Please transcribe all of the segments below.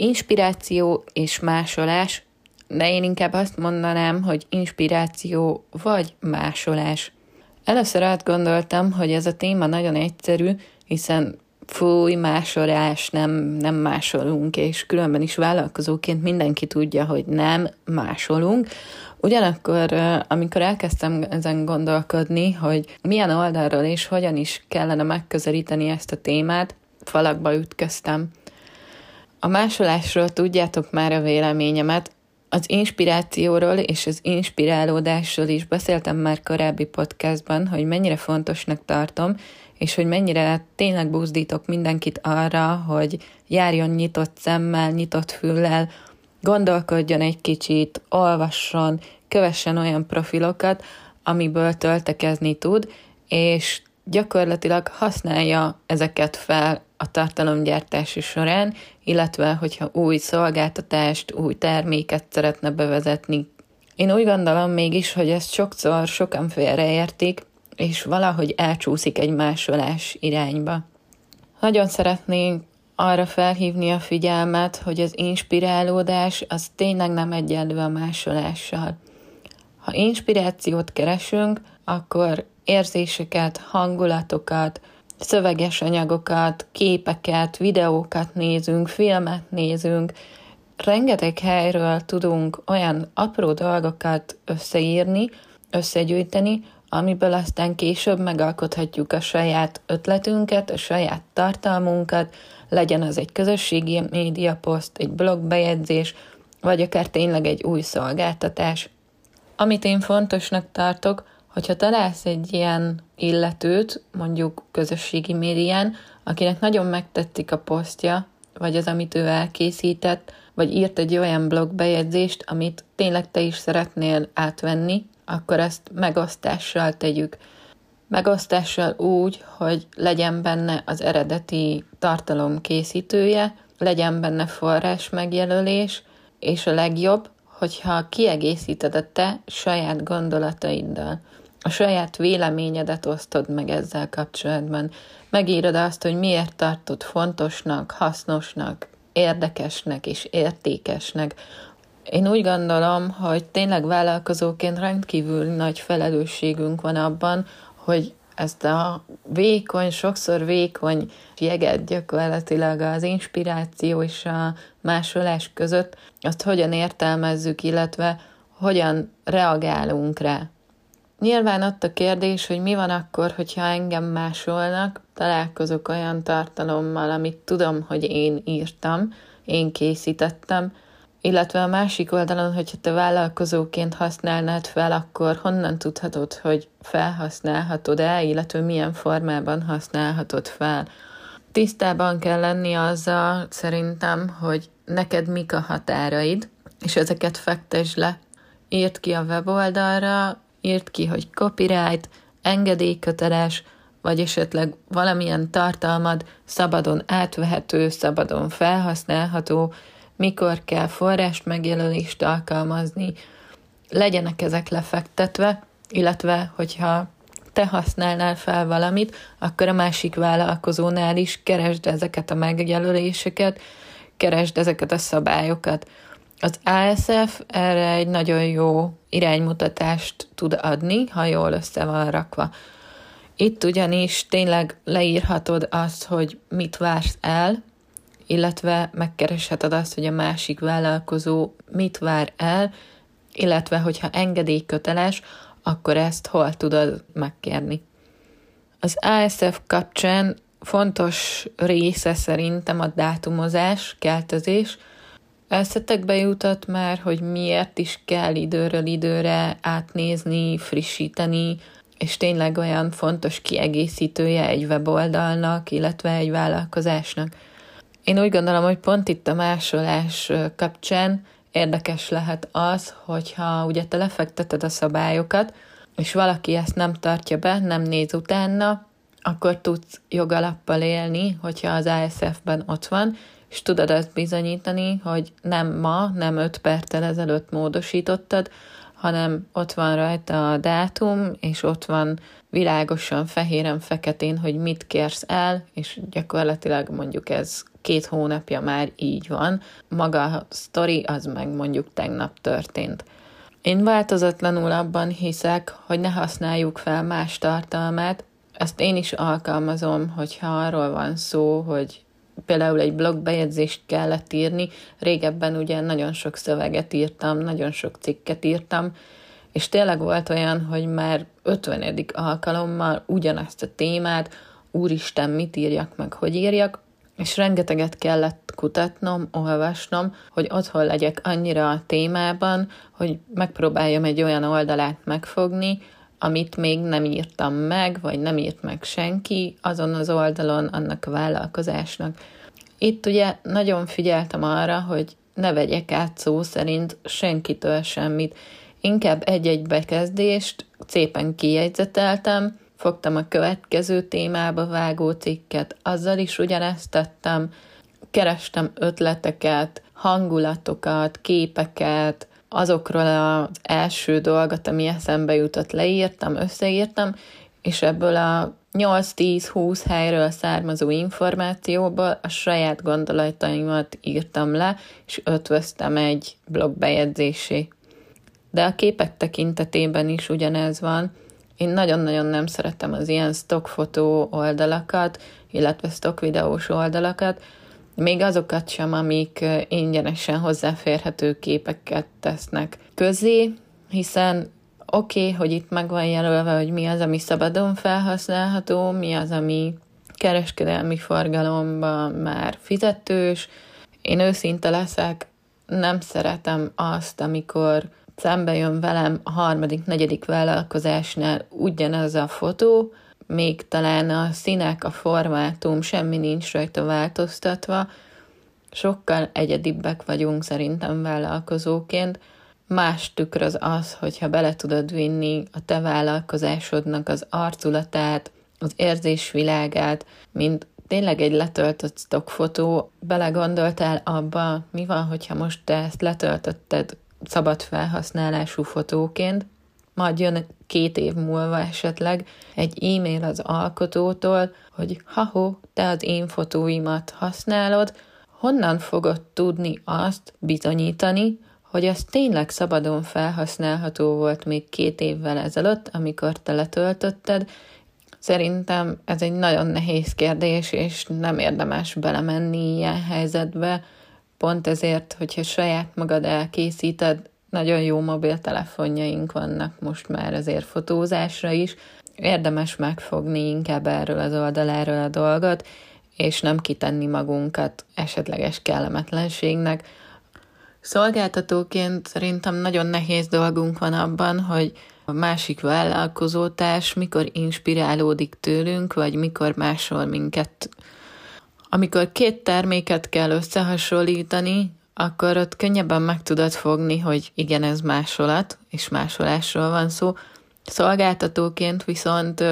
Inspiráció és másolás, de én inkább azt mondanám, hogy inspiráció vagy másolás. Először átgondoltam, hogy ez a téma nagyon egyszerű, hiszen fúj, másolás, nem, nem másolunk, és különben is vállalkozóként mindenki tudja, hogy nem másolunk. Ugyanakkor, amikor elkezdtem ezen gondolkodni, hogy milyen oldalról és hogyan is kellene megközelíteni ezt a témát, falakba ütköztem. A másolásról tudjátok már a véleményemet, az inspirációról és az inspirálódásról is beszéltem már korábbi podcastban, hogy mennyire fontosnak tartom, és hogy mennyire tényleg buzdítok mindenkit arra, hogy járjon nyitott szemmel, nyitott füllel, gondolkodjon egy kicsit, olvasson, kövessen olyan profilokat, amiből töltekezni tud, és gyakorlatilag használja ezeket fel a tartalomgyártási során, illetve hogyha új szolgáltatást, új terméket szeretne bevezetni. Én úgy gondolom mégis, hogy ezt sokszor sokan félreértik, és valahogy elcsúszik egy másolás irányba. Nagyon szeretnénk arra felhívni a figyelmet, hogy az inspirálódás az tényleg nem egyenlő a másolással. Ha inspirációt keresünk, akkor érzéseket, hangulatokat, szöveges anyagokat, képeket, videókat nézünk, filmet nézünk, rengeteg helyről tudunk olyan apró dolgokat összeírni, összegyűjteni, amiből aztán később megalkothatjuk a saját ötletünket, a saját tartalmunkat, legyen az egy közösségi médiaposzt, egy blogbejegyzés, vagy akár tényleg egy új szolgáltatás. Amit én fontosnak tartok, hogyha találsz egy ilyen illetőt, mondjuk közösségi médián, akinek nagyon megtetszik a posztja, vagy az, amit ő elkészített, vagy írt egy olyan blogbejegyzést, amit tényleg te is szeretnél átvenni, akkor ezt megosztással tegyük. Megosztással úgy, hogy legyen benne az eredeti tartalom készítője, legyen benne forrás megjelölés, és a legjobb, hogyha kiegészíted a te saját gondolataiddal, a saját véleményedet osztod meg ezzel kapcsolatban. Megírod azt, hogy miért tartod fontosnak, hasznosnak, érdekesnek és értékesnek, én úgy gondolom, hogy tényleg vállalkozóként rendkívül nagy felelősségünk van abban, hogy ezt a vékony, sokszor vékony jeget gyakorlatilag az inspiráció és a másolás között, azt hogyan értelmezzük, illetve hogyan reagálunk rá. Nyilván ott a kérdés, hogy mi van akkor, hogyha engem másolnak, találkozok olyan tartalommal, amit tudom, hogy én írtam, én készítettem, illetve a másik oldalon, hogyha te vállalkozóként használnád fel, akkor honnan tudhatod, hogy felhasználhatod-e, illetve milyen formában használhatod fel. Tisztában kell lenni azzal szerintem, hogy neked mik a határaid, és ezeket fektesd le. Írd ki a weboldalra, írd ki, hogy copyright, engedélyköteles, vagy esetleg valamilyen tartalmad szabadon átvehető, szabadon felhasználható, mikor kell forrást megjelölést alkalmazni, legyenek ezek lefektetve, illetve hogyha te használnál fel valamit, akkor a másik vállalkozónál is keresd ezeket a megjelöléseket, keresd ezeket a szabályokat. Az ASF erre egy nagyon jó iránymutatást tud adni, ha jól össze van rakva. Itt ugyanis tényleg leírhatod azt, hogy mit vársz el, illetve megkeresheted azt, hogy a másik vállalkozó mit vár el, illetve hogyha engedélyköteles, akkor ezt hol tudod megkérni. Az ASF kapcsán fontos része szerintem a dátumozás, keltezés. Eszetekbe jutott már, hogy miért is kell időről időre átnézni, frissíteni, és tényleg olyan fontos kiegészítője egy weboldalnak, illetve egy vállalkozásnak. Én úgy gondolom, hogy pont itt a másolás kapcsán érdekes lehet az, hogyha ugye te lefekteted a szabályokat, és valaki ezt nem tartja be, nem néz utána, akkor tudsz jogalappal élni, hogyha az ASF-ben ott van, és tudod azt bizonyítani, hogy nem ma, nem öt perccel ezelőtt módosítottad, hanem ott van rajta a dátum, és ott van világosan, fehéren, feketén, hogy mit kérsz el, és gyakorlatilag mondjuk ez két hónapja már így van, maga a sztori az meg mondjuk tegnap történt. Én változatlanul abban hiszek, hogy ne használjuk fel más tartalmát, ezt én is alkalmazom, hogyha arról van szó, hogy például egy blogbejegyzést kellett írni, régebben ugye nagyon sok szöveget írtam, nagyon sok cikket írtam, és tényleg volt olyan, hogy már 50. alkalommal ugyanazt a témát, úristen, mit írjak meg, hogy írjak, és rengeteget kellett kutatnom, olvasnom, hogy otthon legyek annyira a témában, hogy megpróbáljam egy olyan oldalát megfogni, amit még nem írtam meg, vagy nem írt meg senki azon az oldalon annak a vállalkozásnak. Itt ugye nagyon figyeltem arra, hogy ne vegyek át szó szerint senkitől semmit. Inkább egy-egy bekezdést szépen kijegyzeteltem, fogtam a következő témába vágó cikket, azzal is ugyanezt tettem, kerestem ötleteket, hangulatokat, képeket, azokról az első dolgot, ami eszembe jutott, leírtam, összeírtam, és ebből a 8-10-20 helyről származó információból a saját gondolataimat írtam le, és ötvöztem egy blogbejegyzésé. De a képek tekintetében is ugyanez van. Én nagyon-nagyon nem szeretem az ilyen stockfotó oldalakat, illetve stock videós oldalakat, még azokat sem, amik ingyenesen hozzáférhető képeket tesznek közé, hiszen oké, okay, hogy itt meg van jelölve, hogy mi az, ami szabadon felhasználható, mi az, ami kereskedelmi forgalomban már fizetős. Én őszinte leszek, nem szeretem azt, amikor szembe jön velem a harmadik, negyedik vállalkozásnál ugyanez a fotó, még talán a színek, a formátum, semmi nincs rajta változtatva, sokkal egyedibbek vagyunk szerintem vállalkozóként. Más tükör az az, hogyha bele tudod vinni a te vállalkozásodnak az arculatát, az érzésvilágát, mint tényleg egy letöltött stockfotó, belegondoltál abba, mi van, hogyha most te ezt letöltötted szabad felhasználású fotóként, majd jön két év múlva esetleg egy e-mail az alkotótól, hogy ha te az én fotóimat használod, honnan fogod tudni azt bizonyítani, hogy az tényleg szabadon felhasználható volt még két évvel ezelőtt, amikor te letöltötted. Szerintem ez egy nagyon nehéz kérdés, és nem érdemes belemenni ilyen helyzetbe, pont ezért, hogyha saját magad elkészíted, nagyon jó mobiltelefonjaink vannak most már azért fotózásra is. Érdemes megfogni inkább erről az oldaláról a dolgot, és nem kitenni magunkat esetleges kellemetlenségnek. Szolgáltatóként szerintem nagyon nehéz dolgunk van abban, hogy a másik vállalkozótárs mikor inspirálódik tőlünk, vagy mikor másol minket. Amikor két terméket kell összehasonlítani, akkor ott könnyebben meg tudod fogni, hogy igen, ez másolat, és másolásról van szó. Szolgáltatóként viszont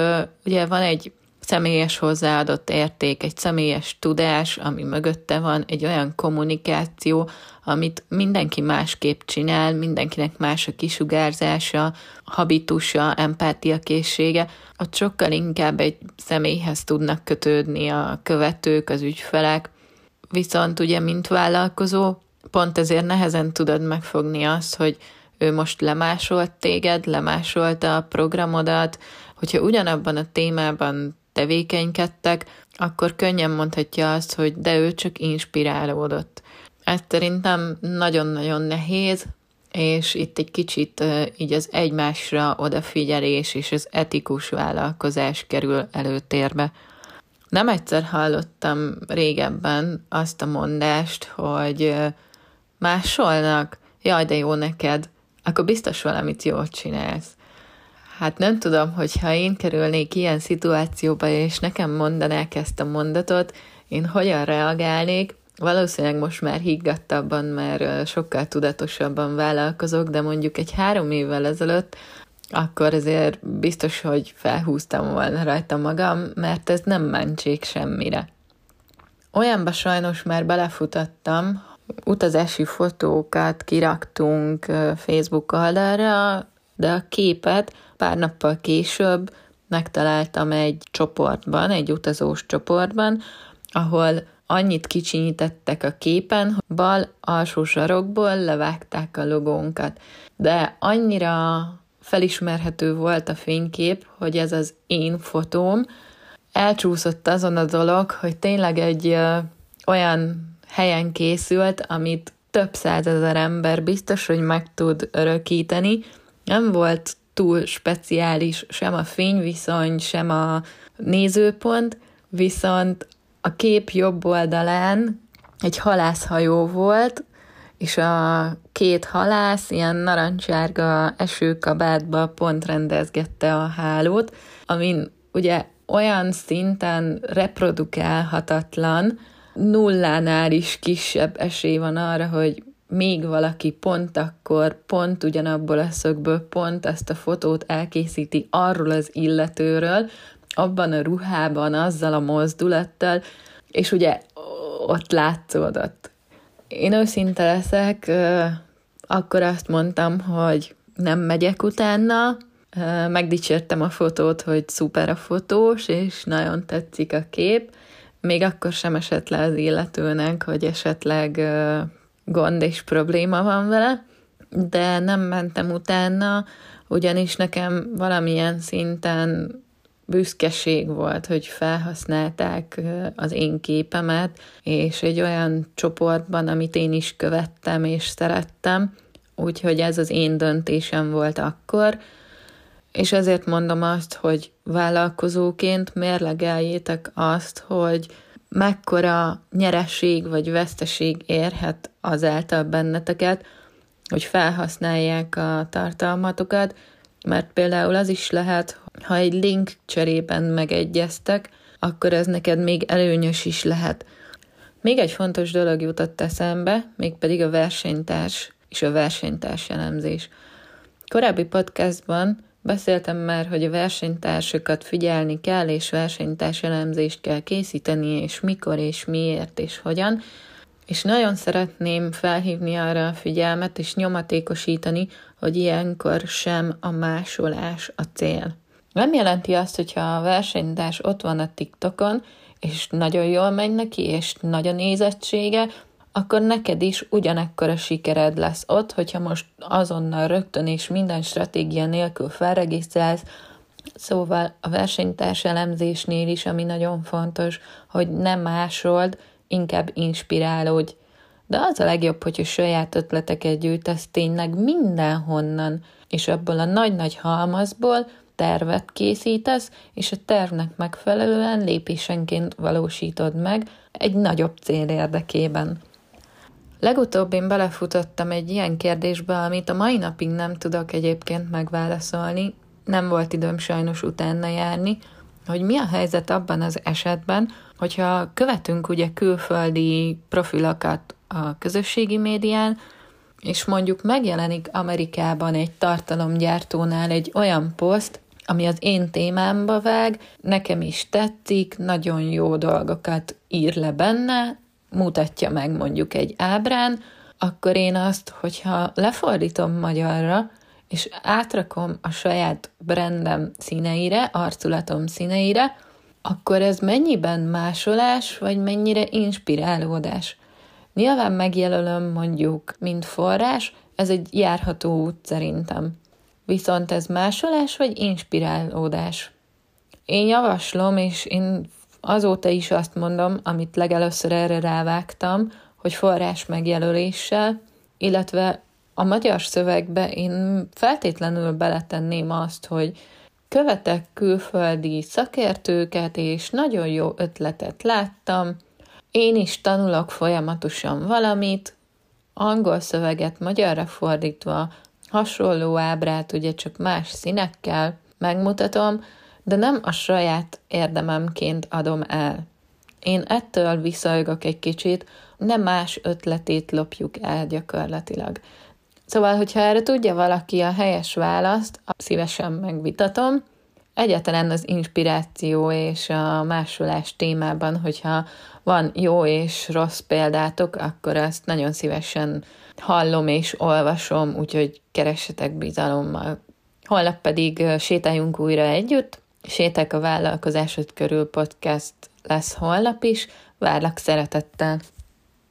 ugye van egy személyes hozzáadott érték, egy személyes tudás, ami mögötte van, egy olyan kommunikáció, amit mindenki másképp csinál, mindenkinek más a kisugárzása, habitusa, empátia készsége, ott sokkal inkább egy személyhez tudnak kötődni a követők, az ügyfelek, viszont ugye, mint vállalkozó, pont ezért nehezen tudod megfogni azt, hogy ő most lemásolt téged, lemásolta a programodat, hogyha ugyanabban a témában tevékenykedtek, akkor könnyen mondhatja azt, hogy de ő csak inspirálódott. Ez szerintem nagyon-nagyon nehéz, és itt egy kicsit így az egymásra odafigyelés és az etikus vállalkozás kerül előtérbe. Nem egyszer hallottam régebben azt a mondást, hogy másolnak, jaj, de jó neked, akkor biztos valamit jól csinálsz. Hát nem tudom, hogy ha én kerülnék ilyen szituációba, és nekem mondanák ezt a mondatot, én hogyan reagálnék, Valószínűleg most már higgadtabban, mert sokkal tudatosabban vállalkozok, de mondjuk egy három évvel ezelőtt, akkor azért biztos, hogy felhúztam volna rajta magam, mert ez nem mentség semmire. Olyanba sajnos már belefutattam, utazási fotókat kiraktunk Facebook oldalra, de a képet pár nappal később megtaláltam egy csoportban, egy utazós csoportban, ahol annyit kicsinyítettek a képen, hogy bal alsó sarokból levágták a logónkat. De annyira felismerhető volt a fénykép, hogy ez az én fotóm. Elcsúszott azon a dolog, hogy tényleg egy olyan helyen készült, amit több százezer ember biztos, hogy meg tud örökíteni. Nem volt túl speciális sem a fényviszony, sem a nézőpont, viszont a kép jobb oldalán egy halászhajó volt, és a két halász ilyen narancsárga esőkabátba pont rendezgette a hálót, amin ugye olyan szinten reprodukálhatatlan, nullánál is kisebb esély van arra, hogy még valaki pont akkor, pont ugyanabból a szögből, pont ezt a fotót elkészíti arról az illetőről, abban a ruhában, azzal a mozdulattal, és ugye ott látszódott. Én őszinte leszek, akkor azt mondtam, hogy nem megyek utána, megdicsértem a fotót, hogy szuper a fotós, és nagyon tetszik a kép, még akkor sem esett le az illetőnek, hogy esetleg gond és probléma van vele, de nem mentem utána, ugyanis nekem valamilyen szinten büszkeség volt, hogy felhasználták az én képemet, és egy olyan csoportban, amit én is követtem és szerettem, úgyhogy ez az én döntésem volt akkor, és ezért mondom azt, hogy vállalkozóként mérlegeljétek azt, hogy mekkora nyereség vagy veszteség érhet azáltal benneteket, hogy felhasználják a tartalmatokat, mert például az is lehet, ha egy link cserében megegyeztek, akkor ez neked még előnyös is lehet. Még egy fontos dolog jutott eszembe, mégpedig a versenytárs és a versenytárs elemzés. Korábbi podcastban beszéltem már, hogy a versenytársakat figyelni kell, és versenytárs elemzést kell készíteni, és mikor, és miért, és hogyan, és nagyon szeretném felhívni arra a figyelmet, és nyomatékosítani, hogy ilyenkor sem a másolás a cél. Nem jelenti azt, hogyha a versenytárs ott van a TikTokon, és nagyon jól megy neki, és nagy a nézettsége, akkor neked is ugyanekkor a sikered lesz ott, hogyha most azonnal rögtön és minden stratégia nélkül felregisztrálsz, Szóval a versenytárs elemzésnél is, ami nagyon fontos, hogy nem másold, inkább inspirálódj. De az a legjobb, hogy a saját ötleteket gyűjtesz tényleg mindenhonnan, és abból a nagy-nagy halmazból tervet készítesz, és a tervnek megfelelően lépésenként valósítod meg egy nagyobb cél érdekében. Legutóbb én belefutottam egy ilyen kérdésbe, amit a mai napig nem tudok egyébként megválaszolni, nem volt időm sajnos utána járni, hogy mi a helyzet abban az esetben, hogyha követünk ugye külföldi profilokat a közösségi médián, és mondjuk megjelenik Amerikában egy tartalomgyártónál egy olyan poszt, ami az én témámba vág, nekem is tetszik, nagyon jó dolgokat ír le benne, mutatja meg mondjuk egy ábrán, akkor én azt, hogyha lefordítom magyarra, és átrakom a saját brandem színeire, arculatom színeire, akkor ez mennyiben másolás, vagy mennyire inspirálódás? Nyilván megjelölöm mondjuk, mint forrás, ez egy járható út szerintem. Viszont ez másolás vagy inspirálódás? Én javaslom, és én azóta is azt mondom, amit legelőször erre rávágtam, hogy forrás megjelöléssel, illetve a magyar szövegbe én feltétlenül beletenném azt, hogy követek külföldi szakértőket, és nagyon jó ötletet láttam, én is tanulok folyamatosan valamit, angol szöveget magyarra fordítva, hasonló ábrát, ugye csak más színekkel megmutatom, de nem a saját érdememként adom el. Én ettől viszolygok egy kicsit, nem más ötletét lopjuk el gyakorlatilag. Szóval, hogyha erre tudja valaki a helyes választ, szívesen megvitatom. Egyetlen az inspiráció és a másolás témában, hogyha van jó és rossz példátok, akkor azt nagyon szívesen hallom és olvasom, úgyhogy keressetek bizalommal. Holnap pedig sétáljunk újra együtt. Séták a vállalkozásod körül podcast lesz holnap is, Várlak szeretettel!